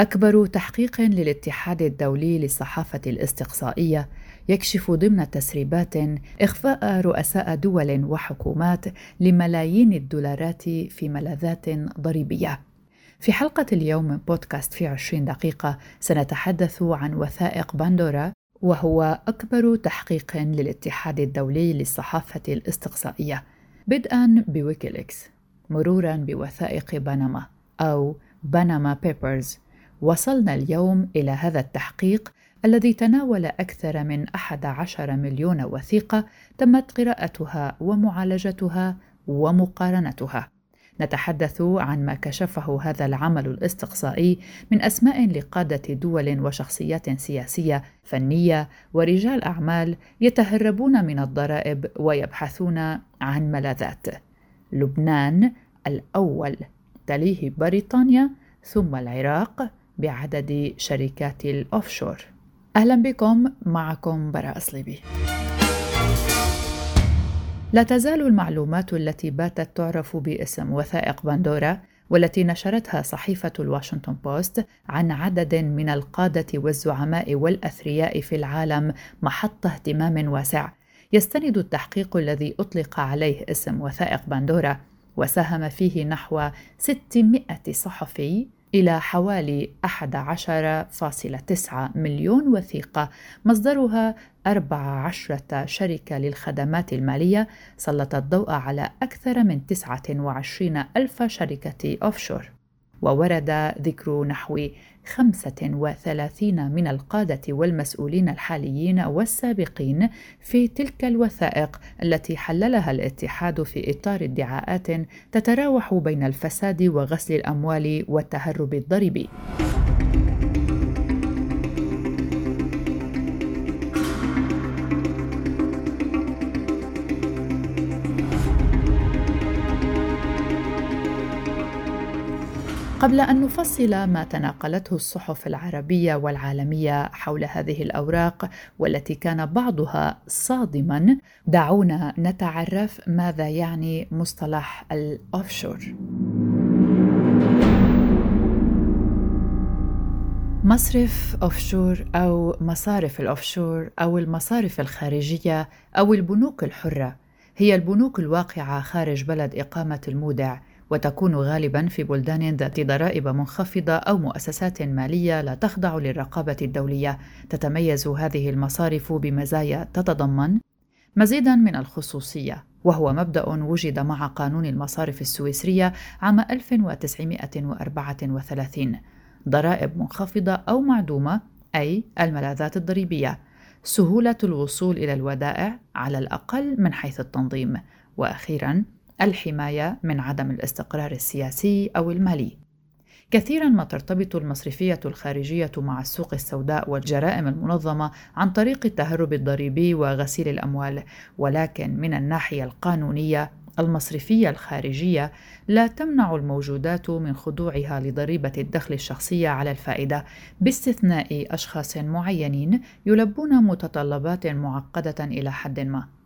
أكبر تحقيق للاتحاد الدولي للصحافة الاستقصائية يكشف ضمن تسريبات إخفاء رؤساء دول وحكومات لملايين الدولارات في ملاذات ضريبية. في حلقة اليوم من بودكاست في عشرين دقيقة سنتحدث عن وثائق باندورا وهو أكبر تحقيق للاتحاد الدولي للصحافة الاستقصائية بدءا بويكيليكس مرورا بوثائق بنما أو بنما بيبرز وصلنا اليوم إلى هذا التحقيق الذي تناول أكثر من 11 مليون وثيقة تمت قراءتها ومعالجتها ومقارنتها. نتحدث عن ما كشفه هذا العمل الاستقصائي من أسماء لقادة دول وشخصيات سياسية، فنية ورجال أعمال يتهربون من الضرائب ويبحثون عن ملاذات. لبنان الأول، تليه بريطانيا، ثم العراق، بعدد شركات الأوفشور. أهلا بكم معكم براء صليبي لا تزال المعلومات التي باتت تعرف باسم وثائق بندورا والتي نشرتها صحيفة الواشنطن بوست عن عدد من القادة والزعماء والأثرياء في العالم محط اهتمام واسع. يستند التحقيق الذي أطلق عليه اسم وثائق بندورا وساهم فيه نحو 600 صحفي إلى حوالي 11.9 مليون وثيقة. مصدرها 14 شركة للخدمات المالية. سلط الضوء على أكثر من 29 ألف شركة أوفشور. وورد ذكر نحو 35 من القادة والمسؤولين الحاليين والسابقين في تلك الوثائق التي حللها الاتحاد في إطار ادعاءات تتراوح بين الفساد وغسل الأموال والتهرب الضريبي. قبل أن نفصل ما تناقلته الصحف العربية والعالمية حول هذه الأوراق والتي كان بعضها صادما دعونا نتعرف ماذا يعني مصطلح الأوفشور. مصرف أوفشور أو مصارف الأوفشور أو المصارف الخارجية أو البنوك الحرة هي البنوك الواقعة خارج بلد إقامة المودع وتكون غالبا في بلدان ذات ضرائب منخفضة أو مؤسسات مالية لا تخضع للرقابة الدولية. تتميز هذه المصارف بمزايا تتضمن مزيدا من الخصوصية وهو مبدأ وجد مع قانون المصارف السويسرية عام 1934 ضرائب منخفضة أو معدومة أي الملاذات الضريبية. سهولة الوصول إلى الودائع على الأقل من حيث التنظيم. وأخيرا الحماية من عدم الاستقرار السياسي أو المالي. كثيرا ما ترتبط المصرفية الخارجية مع السوق السوداء والجرائم المنظمة عن طريق التهرب الضريبي وغسيل الأموال ولكن من الناحية القانونية المصرفية الخارجية لا تمنع الموجودات من خضوعها لضريبة الدخل الشخصية على الفائدة باستثناء أشخاص معينين يلبون متطلبات معقدة إلى حد ما.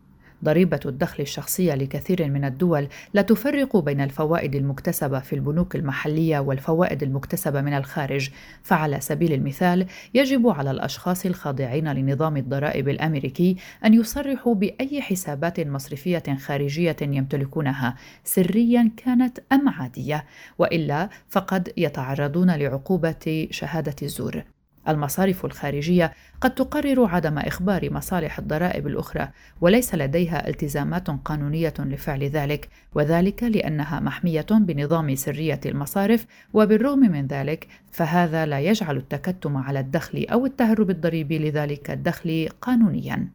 ضريبة الدخل الشخصية لكثير من الدول لا تفرق بين الفوائد المكتسبة في البنوك المحلية والفوائد المكتسبة من الخارج، فعلى سبيل المثال يجب على الأشخاص الخاضعين لنظام الضرائب الأمريكي أن يصرحوا بأي حسابات مصرفية خارجية يمتلكونها. سريا كانت أم عادية، وإلا فقد يتعرضون لعقوبة شهادة الزور. المصارف الخارجية قد تقرر عدم إخبار مصالح الضرائب الأخرى وليس لديها التزامات قانونية لفعل ذلك وذلك لأنها محمية بنظام سرية المصارف وبالرغم من ذلك فهذا لا يجعل التكتم على الدخل أو التهرب الضريبي لذلك الدخل قانونيا.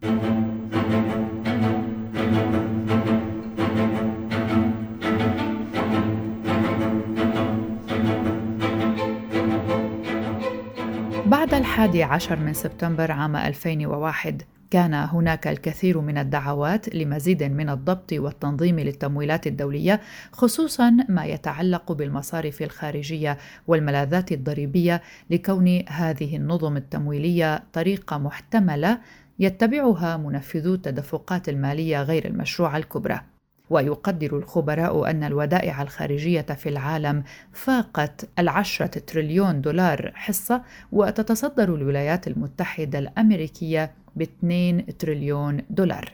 الحادي عشر من سبتمبر عام 2001 كان هناك الكثير من الدعوات لمزيد من الضبط والتنظيم للتمويلات الدولية خصوصا ما يتعلق بالمصارف الخارجية والملاذات الضريبية لكون هذه النظم التمويلية طريقة محتملة يتبعها منفذو التدفقات المالية غير المشروعة الكبرى. ويقدر الخبراء أن الودائع الخارجية في العالم فاقت العشرة تريليون دولار حصة وتتصدر الولايات المتحدة الأمريكية ب 2 تريليون دولار.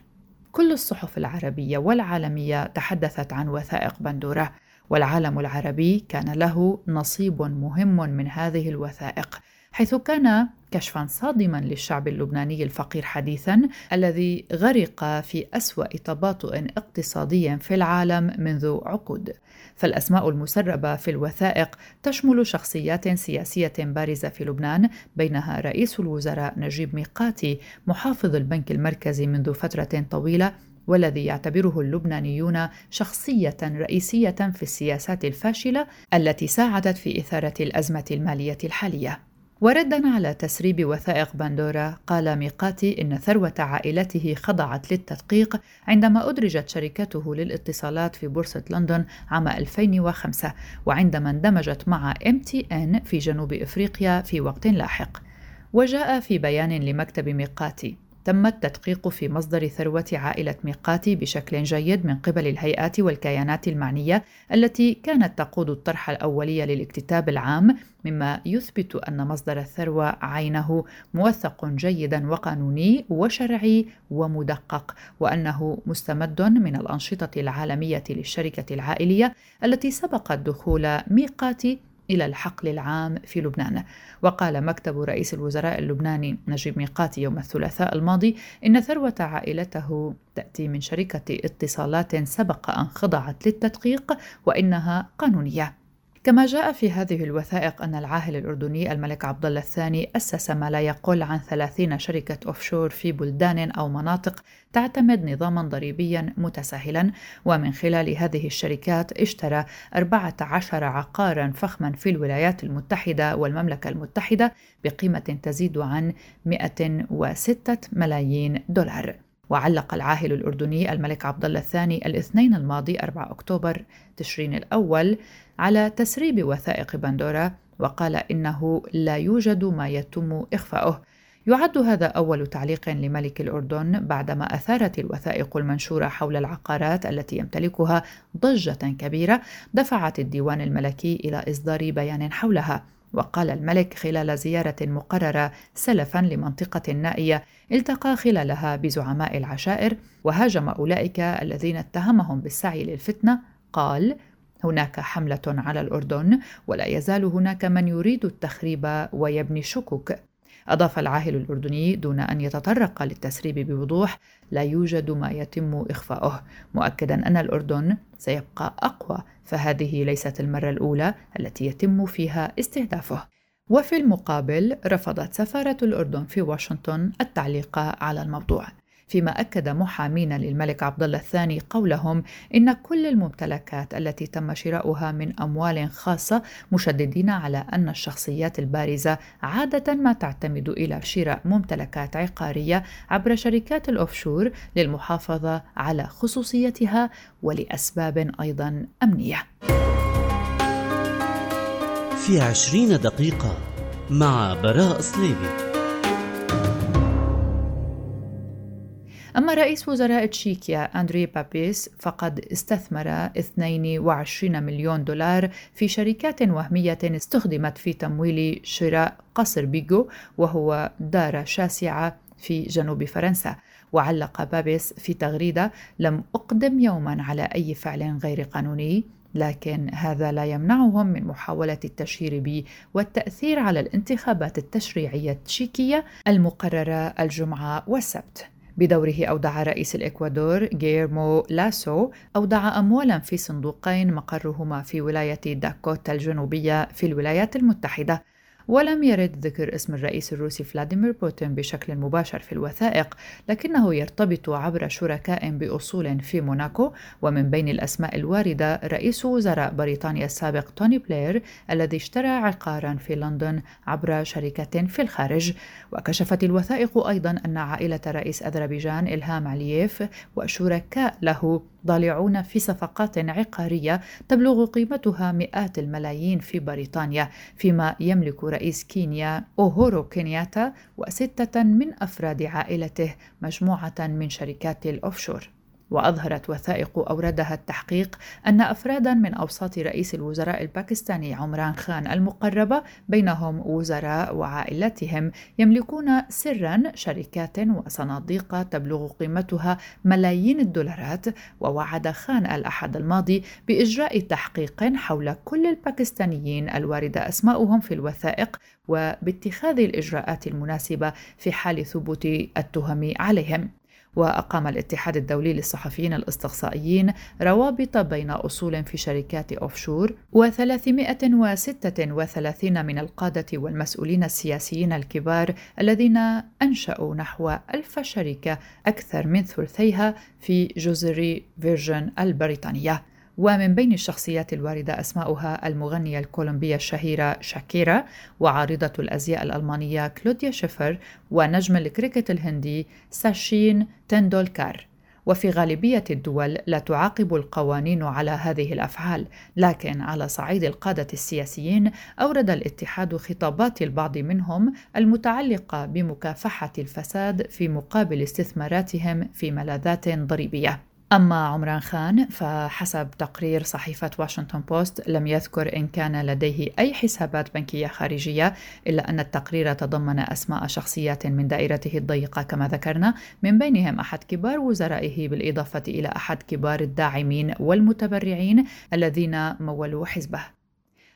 كل الصحف العربية والعالمية تحدثت عن وثائق بندورة والعالم العربي كان له نصيب مهم من هذه الوثائق. حيث كان كشفا صادما للشعب اللبناني الفقير حديثا الذي غرق في أسوأ تباطؤ اقتصادي في العالم منذ عقود. فالأسماء المسربة في الوثائق تشمل شخصيات سياسية بارزة في لبنان بينها رئيس الوزراء نجيب ميقاتي محافظ البنك المركزي منذ فترة طويلة والذي يعتبره اللبنانيون شخصية رئيسية في السياسات الفاشلة التي ساعدت في إثارة الأزمة المالية الحالية. وردا على تسريب وثائق بندورا قال ميقاتي إن ثروة عائلته خضعت للتدقيق عندما أدرجت شركته للاتصالات في بورصة لندن عام 2005 وعندما اندمجت مع MTN في جنوب إفريقيا في وقت لاحق. وجاء في بيان لمكتب ميقاتي. تم التدقيق في مصدر ثروة عائلة ميقاتي بشكل جيد من قبل الهيئات والكيانات المعنية التي كانت تقود الطرح الأولي للاكتتاب العام مما يثبت أن مصدر الثروة عينه موثق جيدا وقانوني وشرعي ومدقق وأنه مستمد من الأنشطة العالمية للشركة العائلية التي سبقت دخول ميقاتي إلى الحقل العام في لبنان. وقال مكتب رئيس الوزراء اللبناني نجيب ميقاتي يوم الثلاثاء الماضي إن ثروة عائلته تأتي من شركة اتصالات سبق أن خضعت للتدقيق وإنها قانونية. كما جاء في هذه الوثائق أن العاهل الأردني الملك عبد الله الثاني أسس ما لا يقل عن 30 شركة أوفشور في بلدان أو مناطق تعتمد نظاما ضريبيا متساهلا ومن خلال هذه الشركات اشترى 14 عقارا فخما في الولايات المتحدة والمملكة المتحدة بقيمة تزيد عن 106 ملايين دولار. وعلق العاهل الأردني الملك عبد الله الثاني الاثنين الماضي 4 أكتوبر تشرين الأول على تسريب وثائق بندورا وقال إنه لا يوجد ما يتم إخفاؤه. يعد هذا أول تعليق لملك الأردن بعدما أثارت الوثائق المنشورة حول العقارات التي يمتلكها ضجة كبيرة دفعت الديوان الملكي إلى إصدار بيان حولها. وقال الملك خلال زيارة مقررة سلفا لمنطقة نائية التقى خلالها بزعماء العشائر وهاجم أولئك الذين اتهمهم بالسعي للفتنة. قال هناك حملة على الأردن ولا يزال هناك من يريد التخريب ويبني الشكوك أضاف العاهل الأردني دون أن يتطرق للتسريب بوضوح لا يوجد ما يتم إخفاؤه. مؤكدا أن الأردن سيبقى أقوى فهذه ليست المرة الأولى التي يتم فيها استهدافه. وفي المقابل رفضت سفارة الأردن في واشنطن التعليق على الموضوع. فيما أكد محامين للملك عبد الله الثاني قولهم إن كل الممتلكات التي تم شراؤها من أموال خاصة مشددين على أن الشخصيات البارزة عادة ما تعتمد إلى شراء ممتلكات عقارية عبر شركات الأوفشور للمحافظة على خصوصيتها ولأسباب أيضا أمنية. في عشرين دقيقة مع براء صليبي أما رئيس وزراء تشيكيا أندري بابيس فقد استثمر 22 مليون دولار في شركات وهمية استخدمت في تمويل شراء قصر بيجو وهو دار شاسعة في جنوب فرنسا. وعلق بابيس في تغريدة لم أقدم يوما على أي فعل غير قانوني لكن هذا لا يمنعهم من محاولة التشهير بي والتأثير على الانتخابات التشريعية التشيكية المقررة الجمعة والسبت. بدوره أودع رئيس الإكوادور جيرمو لاسو أودع أموالا في صندوقين مقرهما في ولاية داكوتا الجنوبية في الولايات المتحدة. ولم يرد ذكر اسم الرئيس الروسي فلاديمير بوتين بشكل مباشر في الوثائق لكنه يرتبط عبر شركاء بأصول في موناكو ومن بين الأسماء الواردة رئيس وزراء بريطانيا السابق توني بلير الذي اشترى عقارا في لندن عبر شركة في الخارج. وكشفت الوثائق أيضا أن عائلة رئيس أذربيجان إلهام علييف وشركاء له ضالعون في صفقات عقارية تبلغ قيمتها مئات الملايين في بريطانيا فيما يملك رئيس كينيا أوهورو كينياتا وستة من أفراد عائلته مجموعة من شركات الأوفشور. وأظهرت وثائق أوردها التحقيق أن أفرادا من أوساط رئيس الوزراء الباكستاني عمران خان المقربة بينهم وزراء وعائلتهم يملكون سرا شركات وصناديق تبلغ قيمتها ملايين الدولارات ووعد خان الأحد الماضي بإجراء تحقيق حول كل الباكستانيين الوارد أسماؤهم في الوثائق وباتخاذ الإجراءات المناسبة في حال ثبوت التهم عليهم. وأقام الاتحاد الدولي للصحفيين الاستقصائيين روابط بين أصول في شركات أوفشور و336 من القادة والمسؤولين السياسيين الكبار الذين أنشأوا نحو ألف شركة أكثر من ثلثيها في جزر فيرجن البريطانية. ومن بين الشخصيات الواردة أسماؤها المغنية الكولومبية الشهيرة شاكيرا وعارضة الأزياء الألمانية كلوديا شيفر ونجم الكريكت الهندي ساشين تندولكار وفي غالبية الدول لا تعاقب القوانين على هذه الأفعال، لكن على صعيد القادة السياسيين أورد الاتحاد خطابات البعض منهم المتعلقة بمكافحة الفساد في مقابل استثماراتهم في ملاذات ضريبية. أما عمران خان فحسب تقرير صحيفة واشنطن بوست لم يذكر إن كان لديه أي حسابات بنكية خارجية إلا أن التقرير تضمن أسماء شخصيات من دائرته الضيقة كما ذكرنا من بينهم أحد كبار وزرائه بالإضافة إلى أحد كبار الداعمين والمتبرعين الذين مولوا حزبه.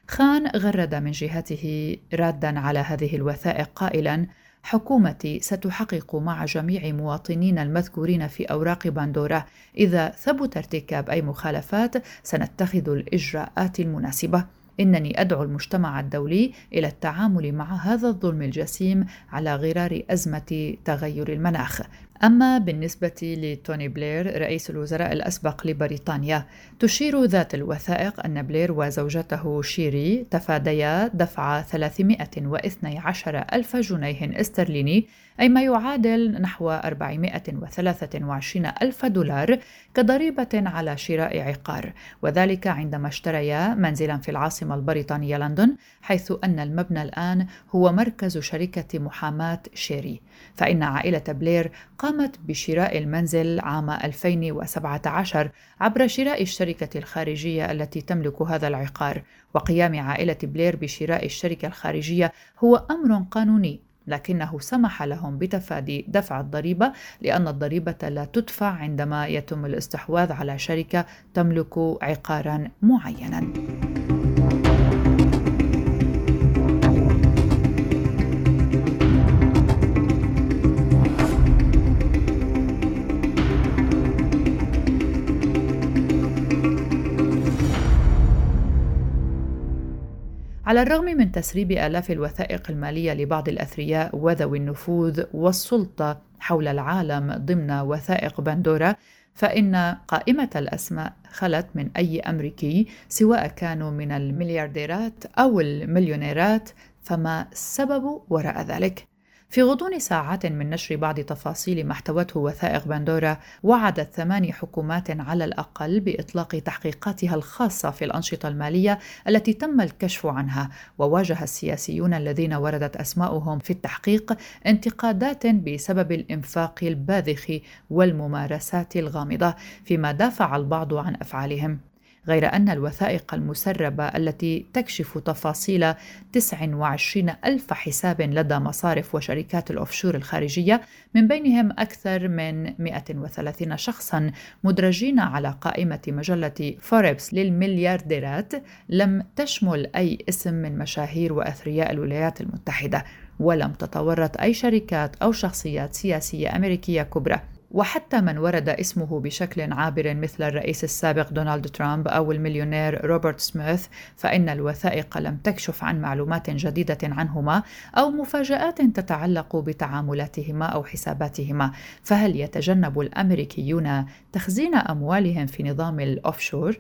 خان غرد من جهته رادا على هذه الوثائق قائلا حكومتي ستحقق مع جميع مواطنين المذكورين في أوراق باندورا. إذا ثبت ارتكاب أي مخالفات سنتخذ الإجراءات المناسبة. إنني أدعو المجتمع الدولي إلى التعامل مع هذا الظلم الجسيم على غرار أزمة تغير المناخ. أما بالنسبة لتوني بلير رئيس الوزراء الأسبق لبريطانيا تشير ذات الوثائق أن بلير وزوجته شيري تفاديا دفع 312 ألف جنيه استرليني أي ما يعادل نحو 423 ألف دولار كضريبة على شراء عقار. وذلك عندما اشتريا منزلا في العاصمة البريطانية لندن حيث أن المبنى الآن هو مركز شركة محاماة شيري. فإن عائلة بلير قامت بشراء المنزل عام 2017 عبر شراء الشركة الخارجية التي تملك هذا العقار. وقيام عائلة بلير بشراء الشركة الخارجية هو أمر قانوني لكنه سمح لهم بتفادي دفع الضريبة لأن الضريبة لا تدفع عندما يتم الاستحواذ على شركة تملك عقارا معينا. على الرغم من تسريب آلاف الوثائق المالية لبعض الأثرياء وذوي النفوذ والسلطة حول العالم ضمن وثائق بندورا فإن قائمة الأسماء خلت من أي أمريكي سواء كانوا من المليارديرات أو المليونيرات فما السبب وراء ذلك؟ في غضون ساعات من نشر بعض تفاصيل ما احتوته وثائق بندورا وعدت ثماني حكومات على الأقل بإطلاق تحقيقاتها الخاصة في الأنشطة المالية التي تم الكشف عنها. وواجه السياسيون الذين وردت أسماؤهم في التحقيق انتقادات بسبب الإنفاق الباذخ والممارسات الغامضة فيما دافع البعض عن أفعالهم. غير أن الوثائق المسربة التي تكشف تفاصيل 29 ألف حساب لدى مصارف وشركات الأوفشور الخارجية من بينهم أكثر من 130 شخصا مدرجين على قائمة مجلة فوربس للمليارديرات لم تشمل أي اسم من مشاهير وأثرياء الولايات المتحدة ولم تتورط أي شركات أو شخصيات سياسية أمريكية كبرى. وحتى من ورد اسمه بشكل عابر مثل الرئيس السابق دونالد ترامب أو المليونير روبرت سميث فإن الوثائق لم تكشف عن معلومات جديدة عنهما أو مفاجآت تتعلق بتعاملاتهما أو حساباتهما. فهل يتجنب الأمريكيون تخزين أموالهم في نظام الأوفشور؟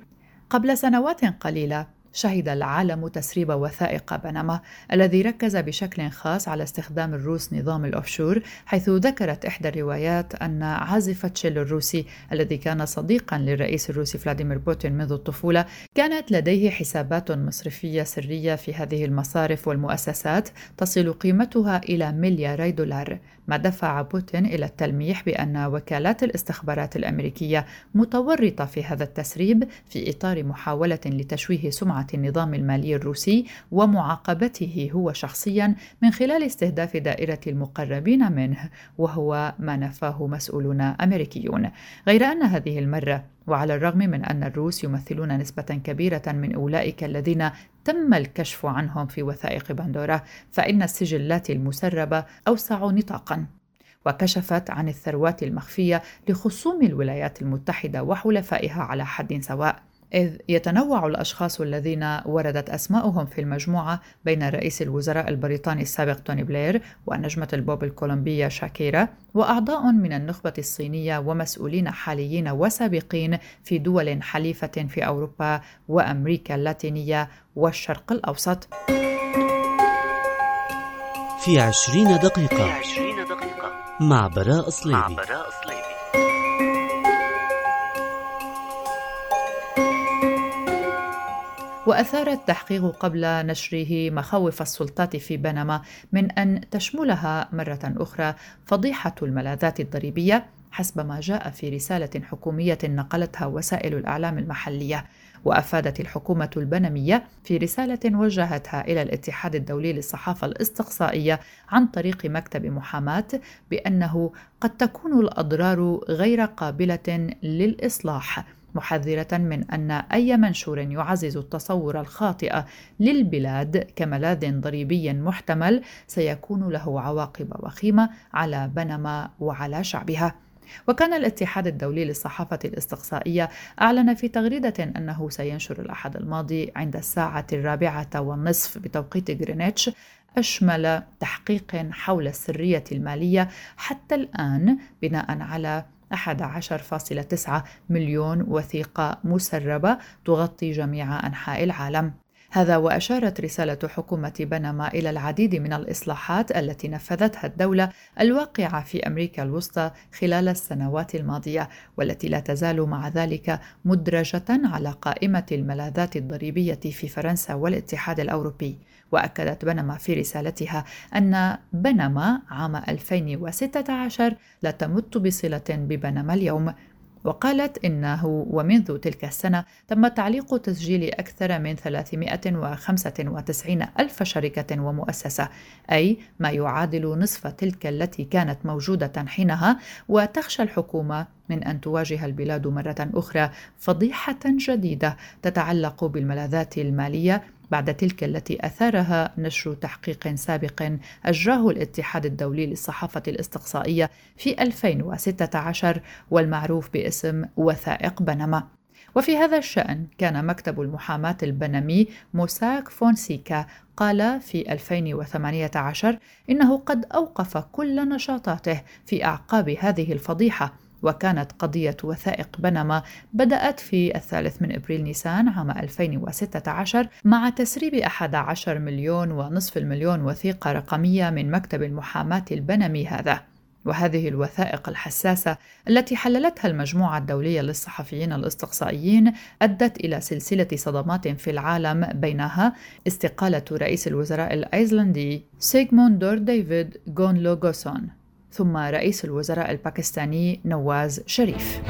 قبل سنوات قليلة شهد العالم تسريب وثائق بنما الذي ركز بشكل خاص على استخدام الروس نظام الأوفشور حيث ذكرت إحدى الروايات أن عازف تشيل الروسي الذي كان صديقا للرئيس الروسي فلاديمير بوتين منذ الطفولة كانت لديه حسابات مصرفية سرية في هذه المصارف والمؤسسات تصل قيمتها إلى ملياري دولار. ما دفع بوتين إلى التلميح بأن وكالات الاستخبارات الأمريكية متورطة في هذا التسريب في إطار محاولة لتشويه سمعة النظام المالي الروسي ومعاقبته هو شخصيا من خلال استهداف دائرة المقربين منه وهو ما نفاه مسؤولون أمريكيون. غير أن هذه المرة وعلى الرغم من أن الروس يمثلون نسبة كبيرة من أولئك الذين تم الكشف عنهم في وثائق بندورا فإن السجلات المسربة أوسع نطاقا وكشفت عن الثروات المخفية لخصوم الولايات المتحدة وحلفائها على حد سواء. إذ يتنوع الأشخاص الذين وردت أسماؤهم في المجموعة بين رئيس الوزراء البريطاني السابق توني بلير ونجمة البوب الكولومبية شاكيرا وأعضاء من النخبة الصينية ومسؤولين حاليين وسابقين في دول حليفة في أوروبا وأمريكا اللاتينية والشرق الأوسط في عشرين دقيقة, في عشرين دقيقة مع براء صليبي, مع براء صليبي. وأثار التحقيق قبل نشره مخاوف السلطات في بنما من أن تشملها مرة أخرى فضيحة الملاذات الضريبية حسب ما جاء في رسالة حكومية نقلتها وسائل الإعلام المحلية. وأفادت الحكومة البنمية في رسالة وجهتها إلى الاتحاد الدولي للصحافة الاستقصائية عن طريق مكتب محاماة بأنه قد تكون الأضرار غير قابلة للإصلاح. محذرة من أن أي منشور يعزز التصور الخاطئ للبلاد كملاذ ضريبي محتمل سيكون له عواقب وخيمة على بنما وعلى شعبها. وكان الاتحاد الدولي للصحافة الاستقصائية أعلن في تغريدة أنه سينشر الأحد الماضي عند الساعة الرابعة والنصف بتوقيت غرينتش أشمل تحقيق حول السرية المالية حتى الآن بناء على 11.9 مليون وثيقة مسربة تغطي جميع أنحاء العالم. هذا وأشارت رسالة حكومة بنما إلى العديد من الإصلاحات التي نفذتها الدولة الواقعة في أمريكا الوسطى خلال السنوات الماضية والتي لا تزال مع ذلك مدرجة على قائمة الملاذات الضريبية في فرنسا والاتحاد الأوروبي. وأكدت بنما في رسالتها أن بنما عام 2016 لا تمت بصلة ببنما اليوم وقالت إنه ومنذ تلك السنة تم تعليق تسجيل أكثر من 395 ألف شركة ومؤسسة أي ما يعادل نصف تلك التي كانت موجودة حينها وتخشى الحكومة من أن تواجه البلاد مرة أخرى فضيحة جديدة تتعلق بالملاذات المالية بعد تلك التي أثارها نشر تحقيق سابق أجراه الاتحاد الدولي للصحافة الاستقصائية في 2016 والمعروف باسم وثائق بنما. وفي هذا الشأن كان مكتب المحاماة البنمي موساك فونسيكا قال في 2018 إنه قد أوقف كل نشاطاته في أعقاب هذه الفضيحة وكانت قضية وثائق بنما بدأت في الثالث من إبريل نيسان عام 2016 مع تسريب 11 مليون ونصف المليون وثيقة رقمية من مكتب المحاماة البنمي هذا. وهذه الوثائق الحساسة التي حللتها المجموعة الدولية للصحفيين الاستقصائيين أدت إلى سلسلة صدمات في العالم بينها استقالة رئيس الوزراء الأيسلندي سيغموندور ديفيد غونلو غوسون ثم رئيس الوزراء الباكستاني نواز شريف.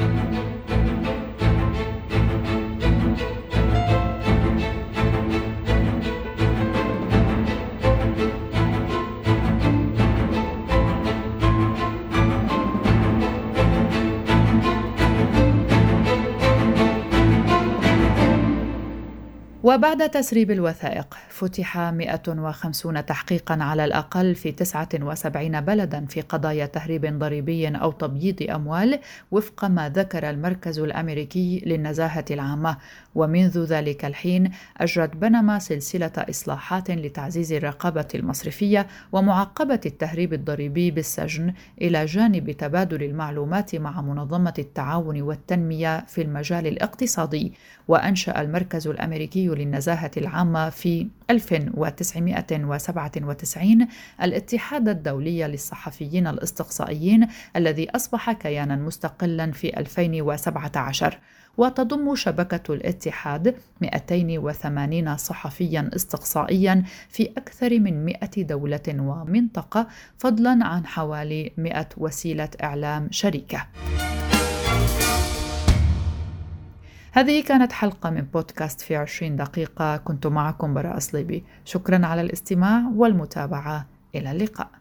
وبعد تسريب الوثائق فتح 150 تحقيقا على الأقل في 79 بلدا في قضايا تهريب ضريبي أو تبييض أموال وفق ما ذكر المركز الأمريكي للنزاهة العامة. ومنذ ذلك الحين أجرت بنما سلسلة إصلاحات لتعزيز الرقابة المصرفية ومعاقبة التهريب الضريبي بالسجن إلى جانب تبادل المعلومات مع منظمة التعاون والتنمية في المجال الاقتصادي. وأنشأ المركز الأمريكي للنزاهة العامة في 1997 الاتحاد الدولي للصحفيين الاستقصائيين الذي أصبح كيانا مستقلا في 2017 وتضم شبكة الاتحاد 280 صحفيا استقصائيا في أكثر من 100 دولة ومنطقة فضلا عن حوالي 100 وسيلة إعلام شريكة. هذه كانت حلقة من بودكاست في 20 دقيقة. كنت معكم براء صليبي شكرا على الاستماع والمتابعة. إلى اللقاء.